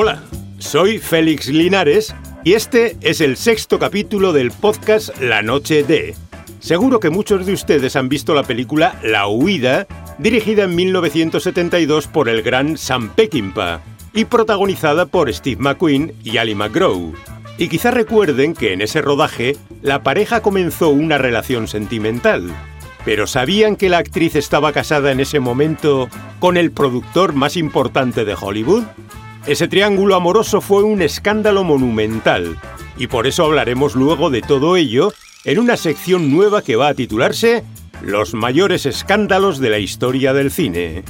Hola, soy Félix Linares y este es el sexto capítulo del podcast La Noche de. Seguro que muchos de ustedes han visto la película La Huida, dirigida en 1972 por el gran Sam Peckinpah y protagonizada por Steve McQueen y Ali McGraw. Y quizá recuerden que en ese rodaje la pareja comenzó una relación sentimental. Pero ¿sabían que la actriz estaba casada en ese momento con el productor más importante de Hollywood? Ese triángulo amoroso fue un escándalo monumental, y por eso hablaremos luego de todo ello en una sección nueva que va a titularse Los mayores escándalos de la historia del cine.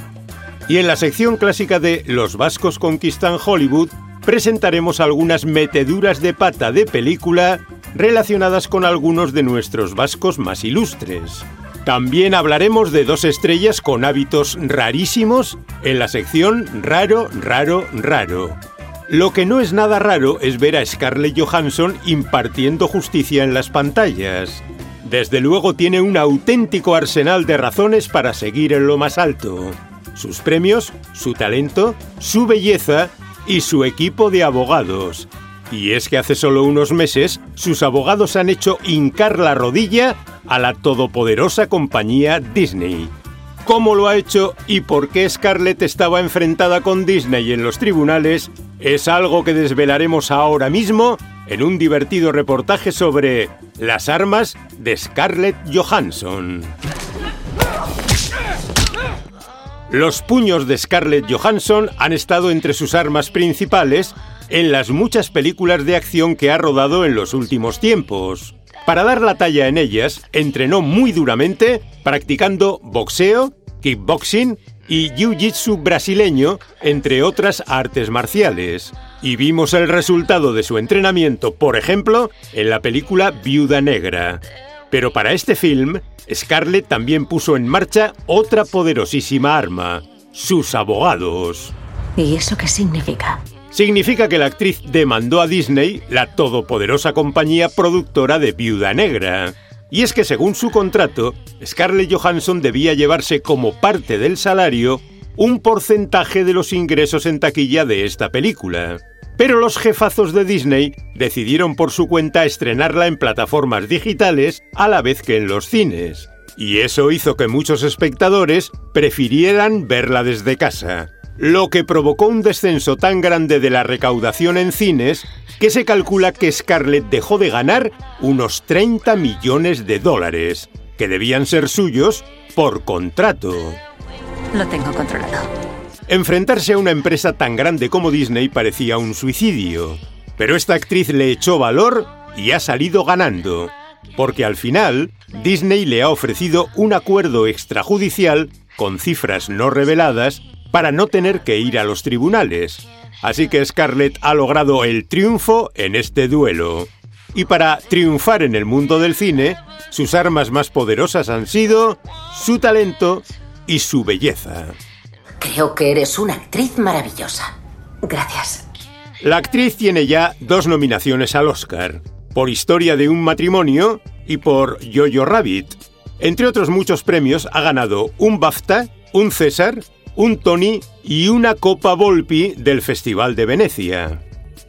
Y en la sección clásica de Los vascos conquistan Hollywood, presentaremos algunas meteduras de pata de película relacionadas con algunos de nuestros vascos más ilustres. También hablaremos de dos estrellas con hábitos rarísimos en la sección Raro, Raro, Raro. Lo que no es nada raro es ver a Scarlett Johansson impartiendo justicia en las pantallas. Desde luego tiene un auténtico arsenal de razones para seguir en lo más alto. Sus premios, su talento, su belleza y su equipo de abogados. Y es que hace solo unos meses sus abogados han hecho hincar la rodilla a la todopoderosa compañía Disney. ¿Cómo lo ha hecho y por qué Scarlett estaba enfrentada con Disney en los tribunales? Es algo que desvelaremos ahora mismo en un divertido reportaje sobre las armas de Scarlett Johansson. Los puños de Scarlett Johansson han estado entre sus armas principales en las muchas películas de acción que ha rodado en los últimos tiempos. Para dar la talla en ellas, entrenó muy duramente practicando boxeo, kickboxing y jiu-jitsu brasileño, entre otras artes marciales. Y vimos el resultado de su entrenamiento, por ejemplo, en la película Viuda Negra. Pero para este film, Scarlett también puso en marcha otra poderosísima arma, sus abogados. ¿Y eso qué significa? Significa que la actriz demandó a Disney, la todopoderosa compañía productora de Viuda Negra. Y es que según su contrato, Scarlett Johansson debía llevarse como parte del salario un porcentaje de los ingresos en taquilla de esta película. Pero los jefazos de Disney decidieron por su cuenta estrenarla en plataformas digitales a la vez que en los cines. Y eso hizo que muchos espectadores prefirieran verla desde casa lo que provocó un descenso tan grande de la recaudación en cines que se calcula que Scarlett dejó de ganar unos 30 millones de dólares, que debían ser suyos por contrato. Lo tengo controlado. Enfrentarse a una empresa tan grande como Disney parecía un suicidio, pero esta actriz le echó valor y ha salido ganando, porque al final Disney le ha ofrecido un acuerdo extrajudicial con cifras no reveladas para no tener que ir a los tribunales. Así que Scarlett ha logrado el triunfo en este duelo. Y para triunfar en el mundo del cine, sus armas más poderosas han sido su talento y su belleza. Creo que eres una actriz maravillosa. Gracias. La actriz tiene ya dos nominaciones al Oscar, por Historia de un matrimonio y por Jojo Rabbit. Entre otros muchos premios ha ganado un BAFTA, un César un Tony y una Copa Volpi del Festival de Venecia.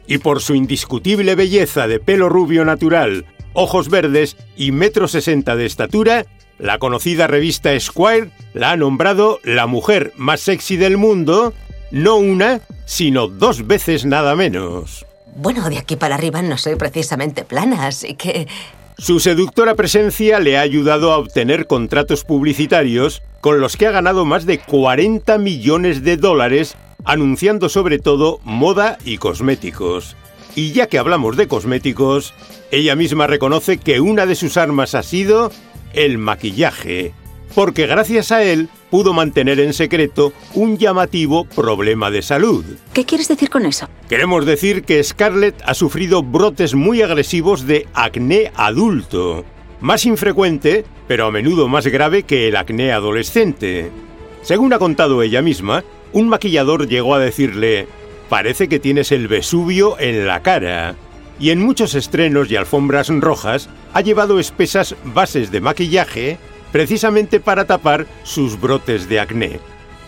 Y por su indiscutible belleza de pelo rubio natural, ojos verdes y metro sesenta de estatura, la conocida revista Squire la ha nombrado la mujer más sexy del mundo, no una, sino dos veces nada menos. Bueno, de aquí para arriba no soy precisamente plana, así que... Su seductora presencia le ha ayudado a obtener contratos publicitarios con los que ha ganado más de 40 millones de dólares anunciando sobre todo moda y cosméticos. Y ya que hablamos de cosméticos, ella misma reconoce que una de sus armas ha sido el maquillaje, porque gracias a él pudo mantener en secreto un llamativo problema de salud. ¿Qué quieres decir con eso? Queremos decir que Scarlett ha sufrido brotes muy agresivos de acné adulto, más infrecuente, pero a menudo más grave que el acné adolescente. Según ha contado ella misma, un maquillador llegó a decirle, parece que tienes el Vesubio en la cara. Y en muchos estrenos y alfombras rojas ha llevado espesas bases de maquillaje precisamente para tapar sus brotes de acné.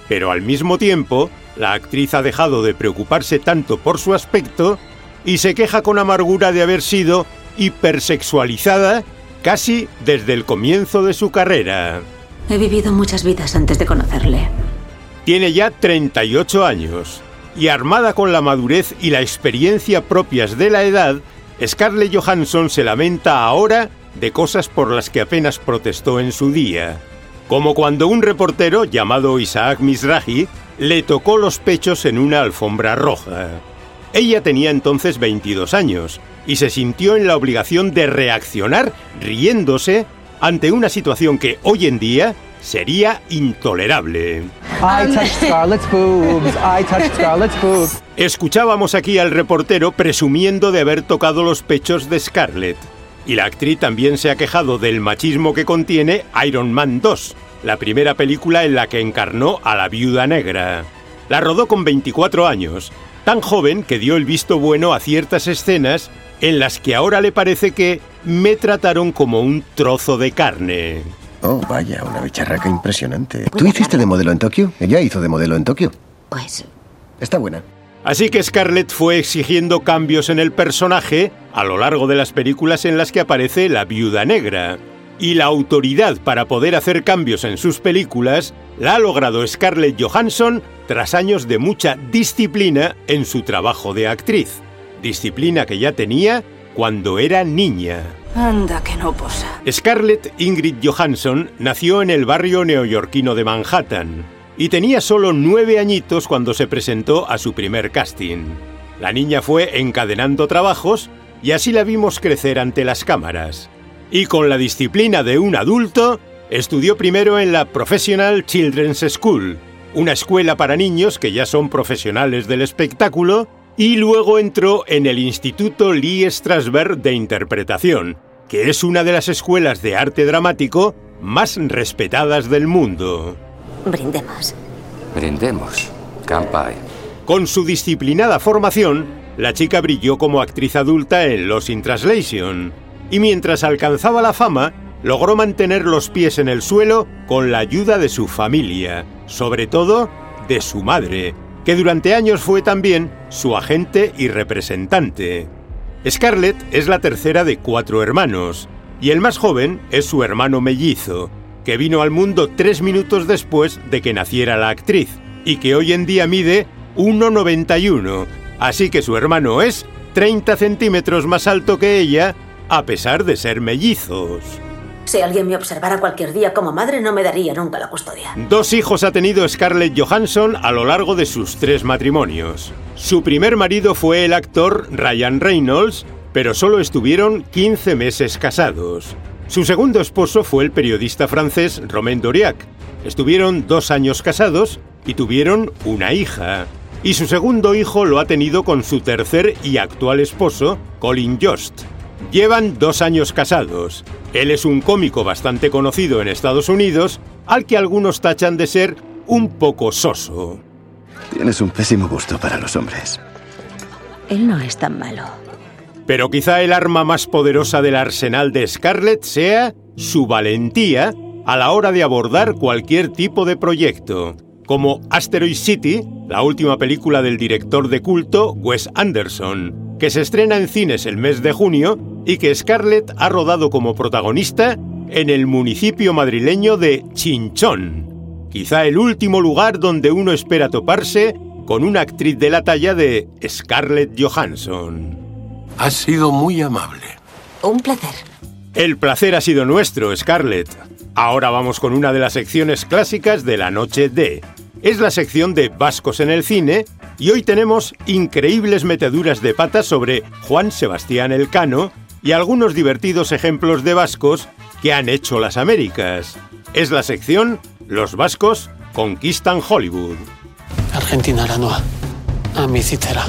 Pero al mismo tiempo, la actriz ha dejado de preocuparse tanto por su aspecto y se queja con amargura de haber sido hipersexualizada casi desde el comienzo de su carrera. He vivido muchas vidas antes de conocerle. Tiene ya 38 años y armada con la madurez y la experiencia propias de la edad, Scarlett Johansson se lamenta ahora de cosas por las que apenas protestó en su día, como cuando un reportero llamado Isaac Misrahi le tocó los pechos en una alfombra roja. Ella tenía entonces 22 años y se sintió en la obligación de reaccionar riéndose ante una situación que hoy en día sería intolerable. Escuchábamos aquí al reportero presumiendo de haber tocado los pechos de Scarlett. Y la actriz también se ha quejado del machismo que contiene Iron Man 2, la primera película en la que encarnó a la viuda negra. La rodó con 24 años, tan joven que dio el visto bueno a ciertas escenas en las que ahora le parece que me trataron como un trozo de carne. Oh, vaya, una bicharraca impresionante. ¿Tú hiciste de modelo en Tokio? Ella hizo de modelo en Tokio. Pues... Está buena. Así que Scarlett fue exigiendo cambios en el personaje a lo largo de las películas en las que aparece la viuda negra. Y la autoridad para poder hacer cambios en sus películas la ha logrado Scarlett Johansson tras años de mucha disciplina en su trabajo de actriz. Disciplina que ya tenía cuando era niña. Anda que no posa. Scarlett Ingrid Johansson nació en el barrio neoyorquino de Manhattan y tenía solo nueve añitos cuando se presentó a su primer casting. La niña fue encadenando trabajos y así la vimos crecer ante las cámaras. Y con la disciplina de un adulto, estudió primero en la Professional Children's School, una escuela para niños que ya son profesionales del espectáculo, y luego entró en el Instituto Lee Strasberg de Interpretación, que es una de las escuelas de arte dramático más respetadas del mundo. Brindemos. Brindemos. Campai. Con su disciplinada formación, la chica brilló como actriz adulta en Los in Translation, y mientras alcanzaba la fama, logró mantener los pies en el suelo con la ayuda de su familia, sobre todo de su madre, que durante años fue también su agente y representante. Scarlett es la tercera de cuatro hermanos, y el más joven es su hermano mellizo, que vino al mundo tres minutos después de que naciera la actriz, y que hoy en día mide 1,91, así que su hermano es 30 centímetros más alto que ella, a pesar de ser mellizos. Si alguien me observara cualquier día como madre, no me daría nunca la custodia. Dos hijos ha tenido Scarlett Johansson a lo largo de sus tres matrimonios. Su primer marido fue el actor Ryan Reynolds, pero solo estuvieron 15 meses casados. Su segundo esposo fue el periodista francés Romain Doriac. Estuvieron dos años casados y tuvieron una hija. Y su segundo hijo lo ha tenido con su tercer y actual esposo, Colin Jost. Llevan dos años casados. Él es un cómico bastante conocido en Estados Unidos, al que algunos tachan de ser un poco soso. Tienes un pésimo gusto para los hombres. Él no es tan malo. Pero quizá el arma más poderosa del arsenal de Scarlett sea su valentía a la hora de abordar cualquier tipo de proyecto, como Asteroid City, la última película del director de culto Wes Anderson, que se estrena en cines el mes de junio y que Scarlett ha rodado como protagonista en el municipio madrileño de Chinchón, quizá el último lugar donde uno espera toparse con una actriz de la talla de Scarlett Johansson. Has sido muy amable. Un placer. El placer ha sido nuestro, Scarlett. Ahora vamos con una de las secciones clásicas de la noche D. Es la sección de Vascos en el cine y hoy tenemos increíbles meteduras de patas sobre Juan Sebastián Elcano y algunos divertidos ejemplos de vascos que han hecho las Américas. Es la sección Los vascos conquistan Hollywood. Argentina Aranoa. A mi citera.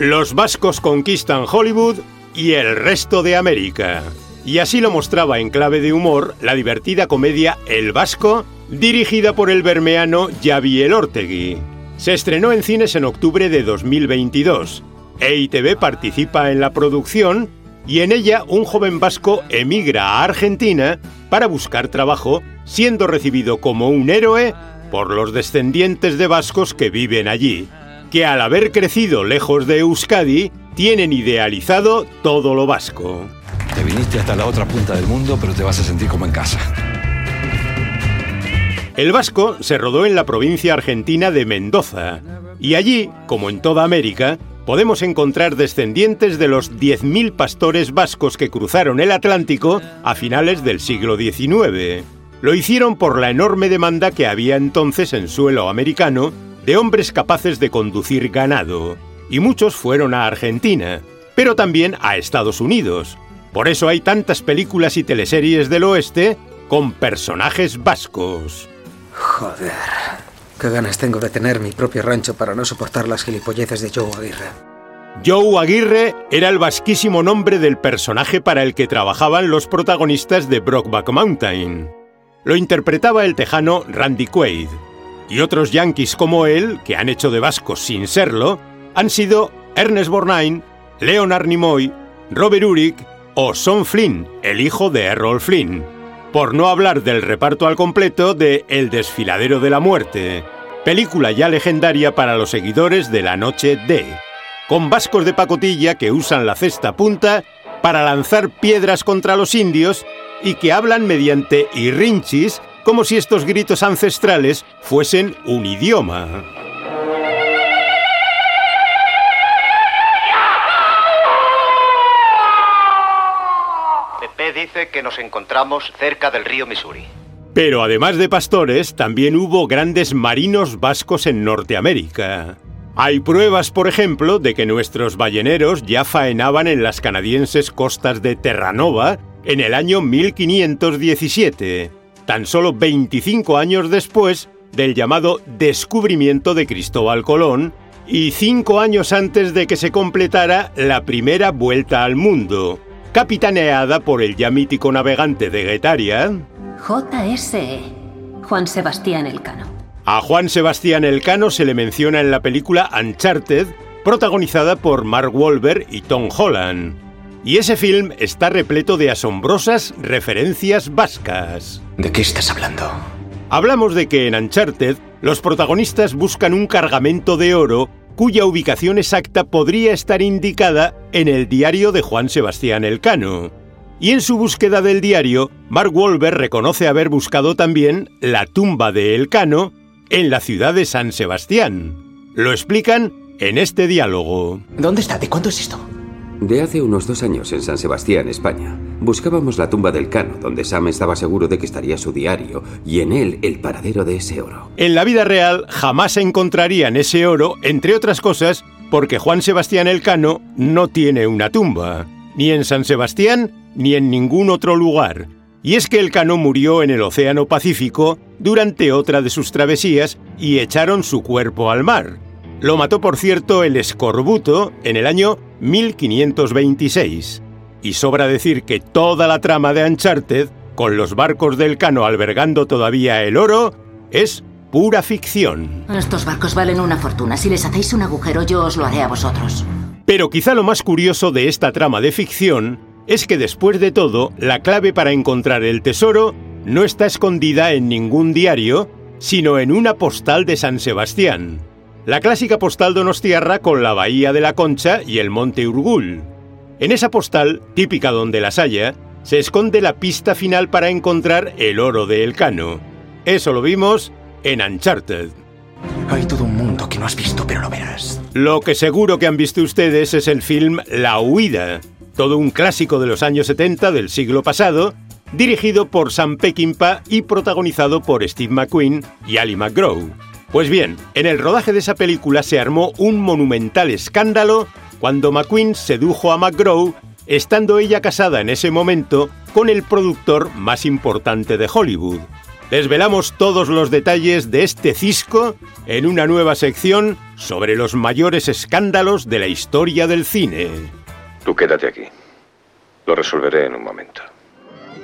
Los vascos conquistan Hollywood y el resto de América. Y así lo mostraba en clave de humor la divertida comedia El Vasco, dirigida por el bermeano Javi Elortegui. Se estrenó en cines en octubre de 2022. EITV participa en la producción y en ella un joven vasco emigra a Argentina para buscar trabajo, siendo recibido como un héroe por los descendientes de vascos que viven allí, que al haber crecido lejos de Euskadi, tienen idealizado todo lo vasco. Te viniste hasta la otra punta del mundo, pero te vas a sentir como en casa. El vasco se rodó en la provincia argentina de Mendoza, y allí, como en toda América, podemos encontrar descendientes de los 10.000 pastores vascos que cruzaron el Atlántico a finales del siglo XIX. Lo hicieron por la enorme demanda que había entonces en suelo americano de hombres capaces de conducir ganado, y muchos fueron a Argentina, pero también a Estados Unidos. Por eso hay tantas películas y teleseries del oeste con personajes vascos. Joder. Qué ganas tengo de tener mi propio rancho para no soportar las gilipolleces de Joe Aguirre. Joe Aguirre era el vasquísimo nombre del personaje para el que trabajaban los protagonistas de Brockback Mountain. Lo interpretaba el tejano Randy Quaid. Y otros yankees como él, que han hecho de vascos sin serlo, han sido Ernest Borgnine, Leonard Nimoy, Robert Urich o Son Flynn, el hijo de Errol Flynn. Por no hablar del reparto al completo de El desfiladero de la muerte, película ya legendaria para los seguidores de la noche D, con vascos de pacotilla que usan la cesta punta para lanzar piedras contra los indios y que hablan mediante irrinchis como si estos gritos ancestrales fuesen un idioma. dice que nos encontramos cerca del río Missouri. Pero además de pastores, también hubo grandes marinos vascos en Norteamérica. Hay pruebas, por ejemplo, de que nuestros balleneros ya faenaban en las canadienses costas de Terranova en el año 1517, tan solo 25 años después del llamado descubrimiento de Cristóbal Colón y cinco años antes de que se completara la primera vuelta al mundo, capitaneada por el ya mítico navegante de Guetaria, JSE, Juan Sebastián Elcano. A Juan Sebastián Elcano se le menciona en la película Uncharted, protagonizada por Mark Wahlberg y Tom Holland. Y ese film está repleto de asombrosas referencias vascas. ¿De qué estás hablando? Hablamos de que en Uncharted los protagonistas buscan un cargamento de oro cuya ubicación exacta podría estar indicada en el diario de Juan Sebastián Elcano. Y en su búsqueda del diario, Mark Wahlberg reconoce haber buscado también la tumba de Elcano en la ciudad de San Sebastián. Lo explican en este diálogo. ¿Dónde está? ¿De cuándo es esto? De hace unos dos años en San Sebastián, España. Buscábamos la tumba del Cano, donde Sam estaba seguro de que estaría su diario, y en él el paradero de ese oro. En la vida real jamás encontrarían ese oro, entre otras cosas, porque Juan Sebastián Elcano no tiene una tumba, ni en San Sebastián ni en ningún otro lugar. Y es que Elcano murió en el Océano Pacífico durante otra de sus travesías y echaron su cuerpo al mar. Lo mató, por cierto, el escorbuto en el año 1526. Y sobra decir que toda la trama de Uncharted, con los barcos del Cano albergando todavía el oro, es pura ficción. Estos barcos valen una fortuna. Si les hacéis un agujero, yo os lo haré a vosotros. Pero quizá lo más curioso de esta trama de ficción es que después de todo, la clave para encontrar el tesoro no está escondida en ningún diario, sino en una postal de San Sebastián la clásica postal donostiarra con la bahía de la Concha y el monte Urgul. En esa postal, típica donde las haya, se esconde la pista final para encontrar el oro de Elcano. Eso lo vimos en Uncharted. Hay todo un mundo que no has visto, pero lo verás. Lo que seguro que han visto ustedes es el film La Huida, todo un clásico de los años 70 del siglo pasado, dirigido por Sam Peckinpah y protagonizado por Steve McQueen y Ali McGraw. Pues bien, en el rodaje de esa película se armó un monumental escándalo cuando McQueen sedujo a McGraw, estando ella casada en ese momento con el productor más importante de Hollywood. Desvelamos todos los detalles de este cisco en una nueva sección sobre los mayores escándalos de la historia del cine. Tú quédate aquí. Lo resolveré en un momento.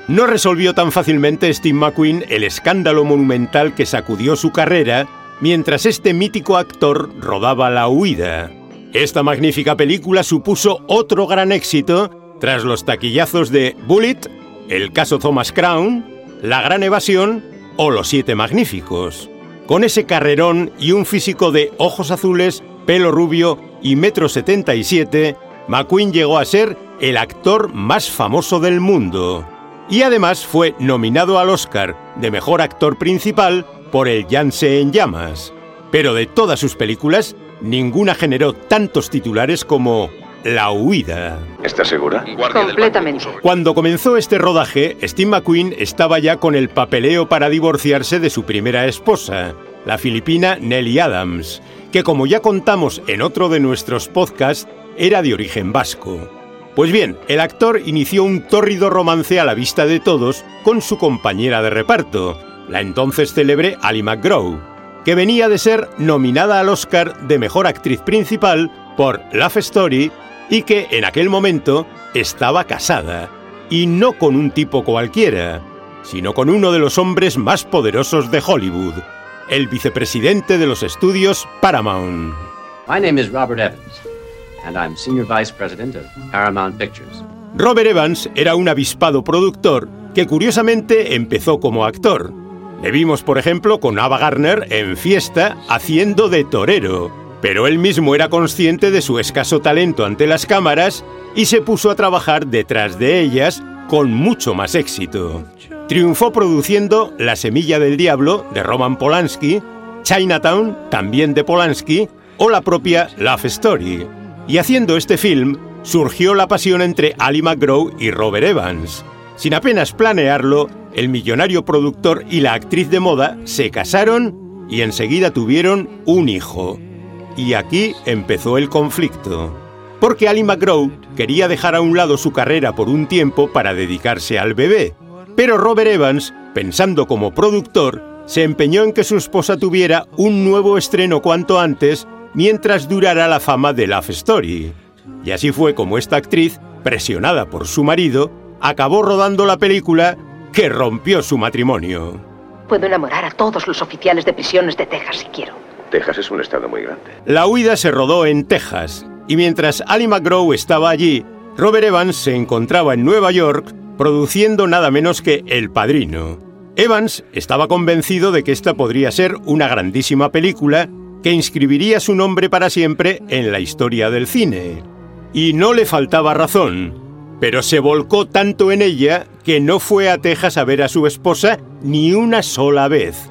No resolvió tan fácilmente Steve McQueen el escándalo monumental que sacudió su carrera mientras este mítico actor rodaba La huida. Esta magnífica película supuso otro gran éxito tras los taquillazos de Bullet, El caso Thomas Crown, La gran evasión o Los siete magníficos. Con ese carrerón y un físico de ojos azules, pelo rubio y metro 77, McQueen llegó a ser el actor más famoso del mundo. Y además fue nominado al Oscar de Mejor Actor Principal por El Janse en Llamas. Pero de todas sus películas, ninguna generó tantos titulares como La huida. ¿Estás segura? Completamente. Cuando comenzó este rodaje, Steve McQueen estaba ya con el papeleo para divorciarse de su primera esposa, la filipina Nelly Adams, que como ya contamos en otro de nuestros podcasts, era de origen vasco. Pues bien, el actor inició un tórrido romance a la vista de todos con su compañera de reparto, la entonces célebre Ali McGraw, que venía de ser nominada al Oscar de Mejor Actriz Principal por Love Story y que en aquel momento estaba casada, y no con un tipo cualquiera, sino con uno de los hombres más poderosos de Hollywood, el vicepresidente de los estudios Paramount. My name is Robert Evans, and I'm Senior Vice President of Paramount Pictures. Robert Evans era un avispado productor que curiosamente empezó como actor. Le vimos, por ejemplo, con Ava Gardner en Fiesta haciendo de torero, pero él mismo era consciente de su escaso talento ante las cámaras y se puso a trabajar detrás de ellas con mucho más éxito. Triunfó produciendo La Semilla del Diablo de Roman Polanski, Chinatown, también de Polanski, o la propia Love Story. Y haciendo este film, surgió la pasión entre Ali McGraw y Robert Evans. Sin apenas planearlo, el millonario productor y la actriz de moda se casaron y enseguida tuvieron un hijo. Y aquí empezó el conflicto. Porque Ali McGraw quería dejar a un lado su carrera por un tiempo para dedicarse al bebé. Pero Robert Evans, pensando como productor, se empeñó en que su esposa tuviera un nuevo estreno cuanto antes mientras durara la fama de Love Story. Y así fue como esta actriz, presionada por su marido, acabó rodando la película que rompió su matrimonio. Puedo enamorar a todos los oficiales de prisiones de Texas si quiero. Texas es un estado muy grande. La huida se rodó en Texas, y mientras Ali McGraw estaba allí, Robert Evans se encontraba en Nueva York produciendo nada menos que El Padrino. Evans estaba convencido de que esta podría ser una grandísima película que inscribiría su nombre para siempre en la historia del cine. Y no le faltaba razón, pero se volcó tanto en ella que no fue a Texas a ver a su esposa ni una sola vez.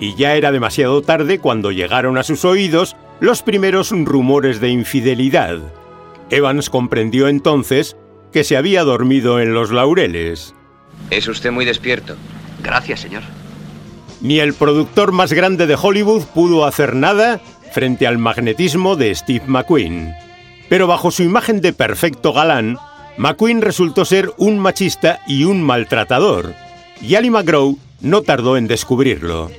Y ya era demasiado tarde cuando llegaron a sus oídos los primeros rumores de infidelidad. Evans comprendió entonces que se había dormido en los laureles. Es usted muy despierto. Gracias, señor. Ni el productor más grande de Hollywood pudo hacer nada frente al magnetismo de Steve McQueen. Pero bajo su imagen de perfecto galán, McQueen resultó ser un machista y un maltratador, y Ali McGraw no tardó en descubrirlo.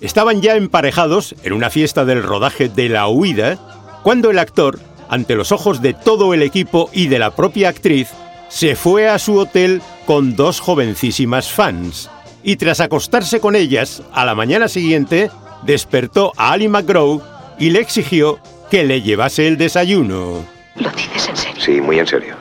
Estaban ya emparejados en una fiesta del rodaje de La Huida, cuando el actor, ante los ojos de todo el equipo y de la propia actriz, se fue a su hotel con dos jovencísimas fans, y tras acostarse con ellas a la mañana siguiente, despertó a Ali McGraw y le exigió que le llevase el desayuno. ¿Lo dices en serio? Sí, muy en serio.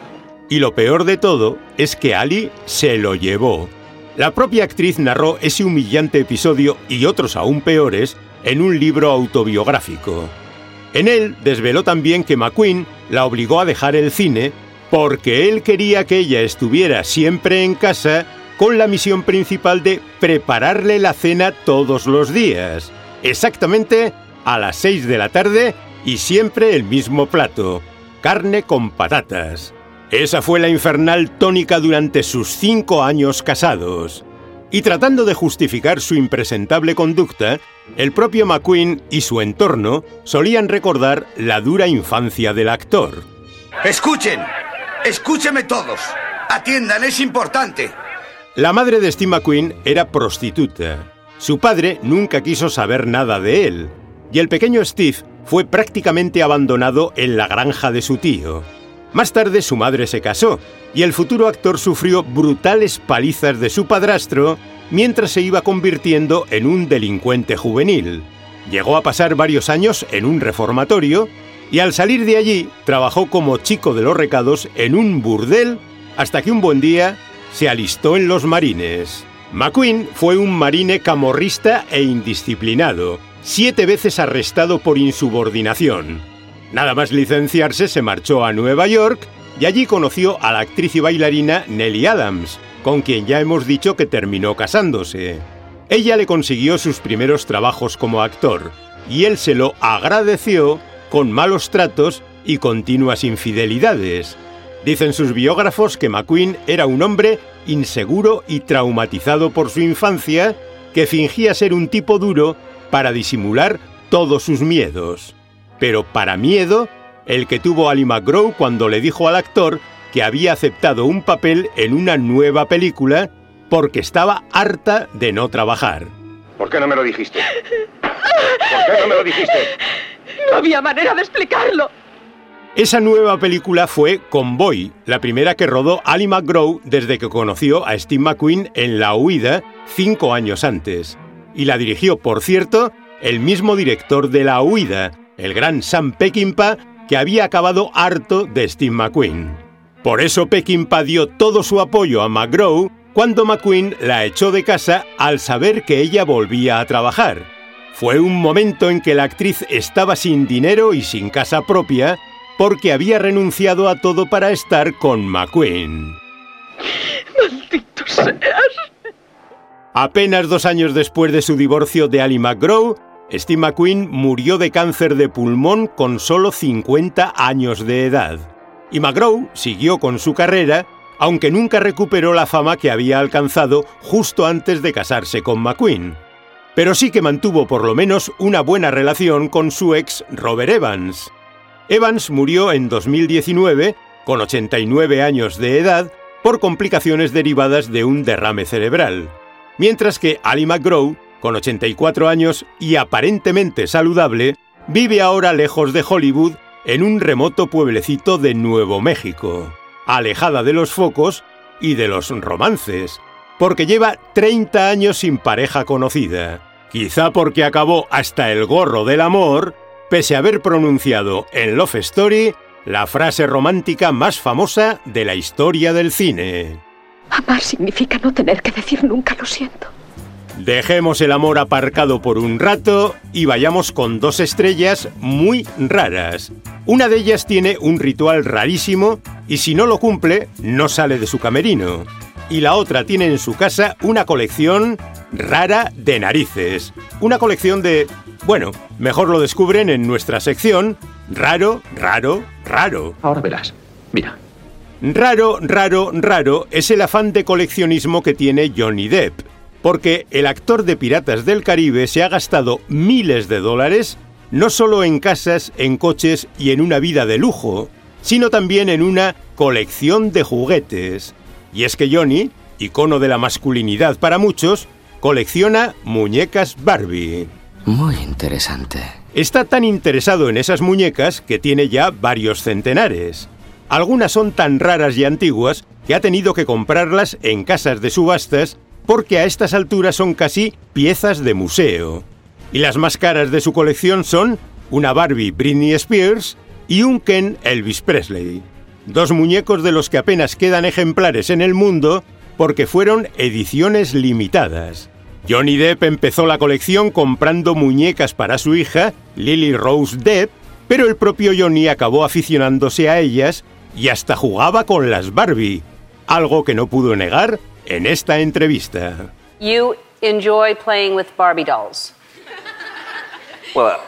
Y lo peor de todo es que Ali se lo llevó. La propia actriz narró ese humillante episodio y otros aún peores en un libro autobiográfico. En él desveló también que McQueen la obligó a dejar el cine porque él quería que ella estuviera siempre en casa con la misión principal de prepararle la cena todos los días, exactamente a las 6 de la tarde y siempre el mismo plato, carne con patatas. Esa fue la infernal tónica durante sus cinco años casados. Y tratando de justificar su impresentable conducta, el propio McQueen y su entorno solían recordar la dura infancia del actor. Escuchen, escúcheme todos. Atiendan, es importante. La madre de Steve McQueen era prostituta. Su padre nunca quiso saber nada de él, y el pequeño Steve fue prácticamente abandonado en la granja de su tío. Más tarde su madre se casó y el futuro actor sufrió brutales palizas de su padrastro mientras se iba convirtiendo en un delincuente juvenil. Llegó a pasar varios años en un reformatorio y al salir de allí trabajó como chico de los recados en un burdel hasta que un buen día se alistó en los marines. McQueen fue un marine camorrista e indisciplinado, siete veces arrestado por insubordinación. Nada más licenciarse se marchó a Nueva York y allí conoció a la actriz y bailarina Nellie Adams, con quien ya hemos dicho que terminó casándose. Ella le consiguió sus primeros trabajos como actor, y él se lo agradeció con malos tratos y continuas infidelidades. Dicen sus biógrafos que McQueen era un hombre inseguro y traumatizado por su infancia, que fingía ser un tipo duro para disimular todos sus miedos. Pero para miedo, el que tuvo Ali McGraw cuando le dijo al actor que había aceptado un papel en una nueva película porque estaba harta de no trabajar. ¿Por qué no me lo dijiste? ¿Por qué no me lo dijiste? No había manera de explicarlo. Esa nueva película fue Convoy, la primera que rodó Ali McGraw desde que conoció a Steve McQueen en La Huida cinco años antes. Y la dirigió, por cierto, el mismo director de La Huida, el gran Sam Peckinpah, que había acabado harto de Steve McQueen. Por eso Peckinpah dio todo su apoyo a McGraw cuando McQueen la echó de casa al saber que ella volvía a trabajar. Fue un momento en que la actriz estaba sin dinero y sin casa propia porque había renunciado a todo para estar con McQueen. ¡Maldito seas! Apenas dos años después de su divorcio de Ali McGraw, Steve McQueen murió de cáncer de pulmón con solo 50 años de edad. Y McGraw siguió con su carrera, aunque nunca recuperó la fama que había alcanzado justo antes de casarse con McQueen. Pero sí que mantuvo por lo menos una buena relación con su ex Robert Evans. Evans murió en 2019, con 89 años de edad, por complicaciones derivadas de un derrame cerebral. Mientras que Ali McGraw, con 84 años y aparentemente saludable, vive ahora lejos de Hollywood en un remoto pueblecito de Nuevo México, alejada de los focos y de los romances, porque lleva 30 años sin pareja conocida, quizá porque acabó hasta el gorro del amor, pese a haber pronunciado en Love Story la frase romántica más famosa de la historia del cine. Amar significa no tener que decir nunca lo siento. Dejemos el amor aparcado por un rato y vayamos con dos estrellas muy raras. Una de ellas tiene un ritual rarísimo y si no lo cumple, no sale de su camerino. Y la otra tiene en su casa una colección rara de narices. Una colección de... Bueno, mejor lo descubren en nuestra sección Raro, raro, raro. Ahora verás. Mira. Raro, raro, raro es el afán de coleccionismo que tiene Johnny Depp porque el actor de Piratas del Caribe se ha gastado miles de dólares no solo en casas, en coches y en una vida de lujo, sino también en una colección de juguetes. Y es que Johnny, icono de la masculinidad para muchos, colecciona muñecas Barbie. Muy interesante. Está tan interesado en esas muñecas que tiene ya varios centenares. Algunas son tan raras y antiguas que ha tenido que comprarlas en casas de subastas porque a estas alturas son casi piezas de museo. Y las más caras de su colección son una Barbie Britney Spears y un Ken Elvis Presley. Dos muñecos de los que apenas quedan ejemplares en el mundo porque fueron ediciones limitadas. Johnny Depp empezó la colección comprando muñecas para su hija, Lily Rose Depp, pero el propio Johnny acabó aficionándose a ellas y hasta jugaba con las Barbie, algo que no pudo negar en esta entrevista. You enjoy playing with Barbie dolls. Well,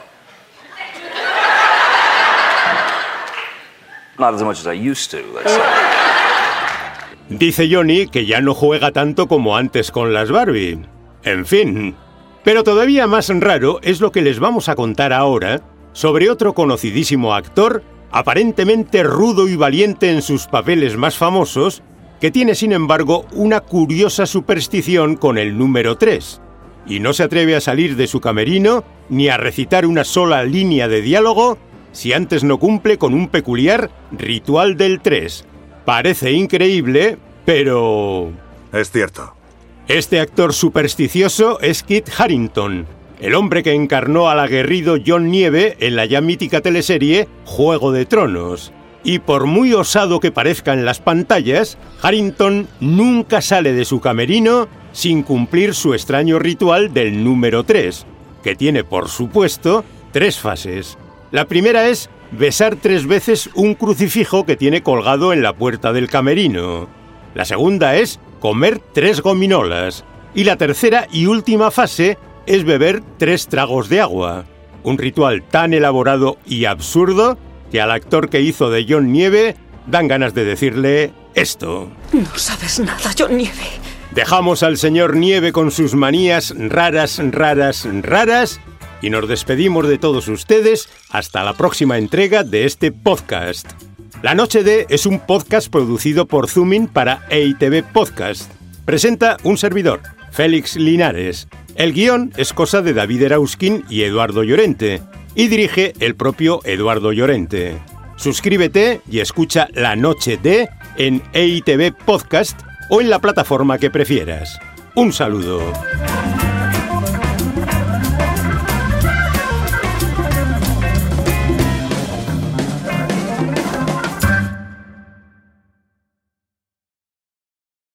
not as much as I used to, let's say. Dice Johnny que ya no juega tanto como antes con las Barbie. En fin. Pero todavía más raro es lo que les vamos a contar ahora sobre otro conocidísimo actor, aparentemente rudo y valiente en sus papeles más famosos, que tiene sin embargo una curiosa superstición con el número 3, y no se atreve a salir de su camerino ni a recitar una sola línea de diálogo si antes no cumple con un peculiar ritual del 3. Parece increíble, pero... Es cierto. Este actor supersticioso es Kit Harrington, el hombre que encarnó al aguerrido John Nieve en la ya mítica teleserie Juego de Tronos. Y por muy osado que parezca en las pantallas, Harrington nunca sale de su camerino sin cumplir su extraño ritual del número 3. que tiene, por supuesto, tres fases. La primera es besar tres veces un crucifijo que tiene colgado en la puerta del camerino. La segunda es comer tres gominolas. Y la tercera y última fase es beber tres tragos de agua. Un ritual tan elaborado y absurdo que al actor que hizo de John Nieve dan ganas de decirle esto. No sabes nada, John Nieve. Dejamos al señor Nieve con sus manías raras, raras, raras y nos despedimos de todos ustedes hasta la próxima entrega de este podcast. La Noche de es un podcast producido por Zoomin para EITV Podcast. Presenta un servidor, Félix Linares. El guion es cosa de David Erauskin y Eduardo Llorente, y dirige el propio Eduardo Llorente. Suscríbete y escucha La Noche de en EITV Podcast o en la plataforma que prefieras. Un saludo.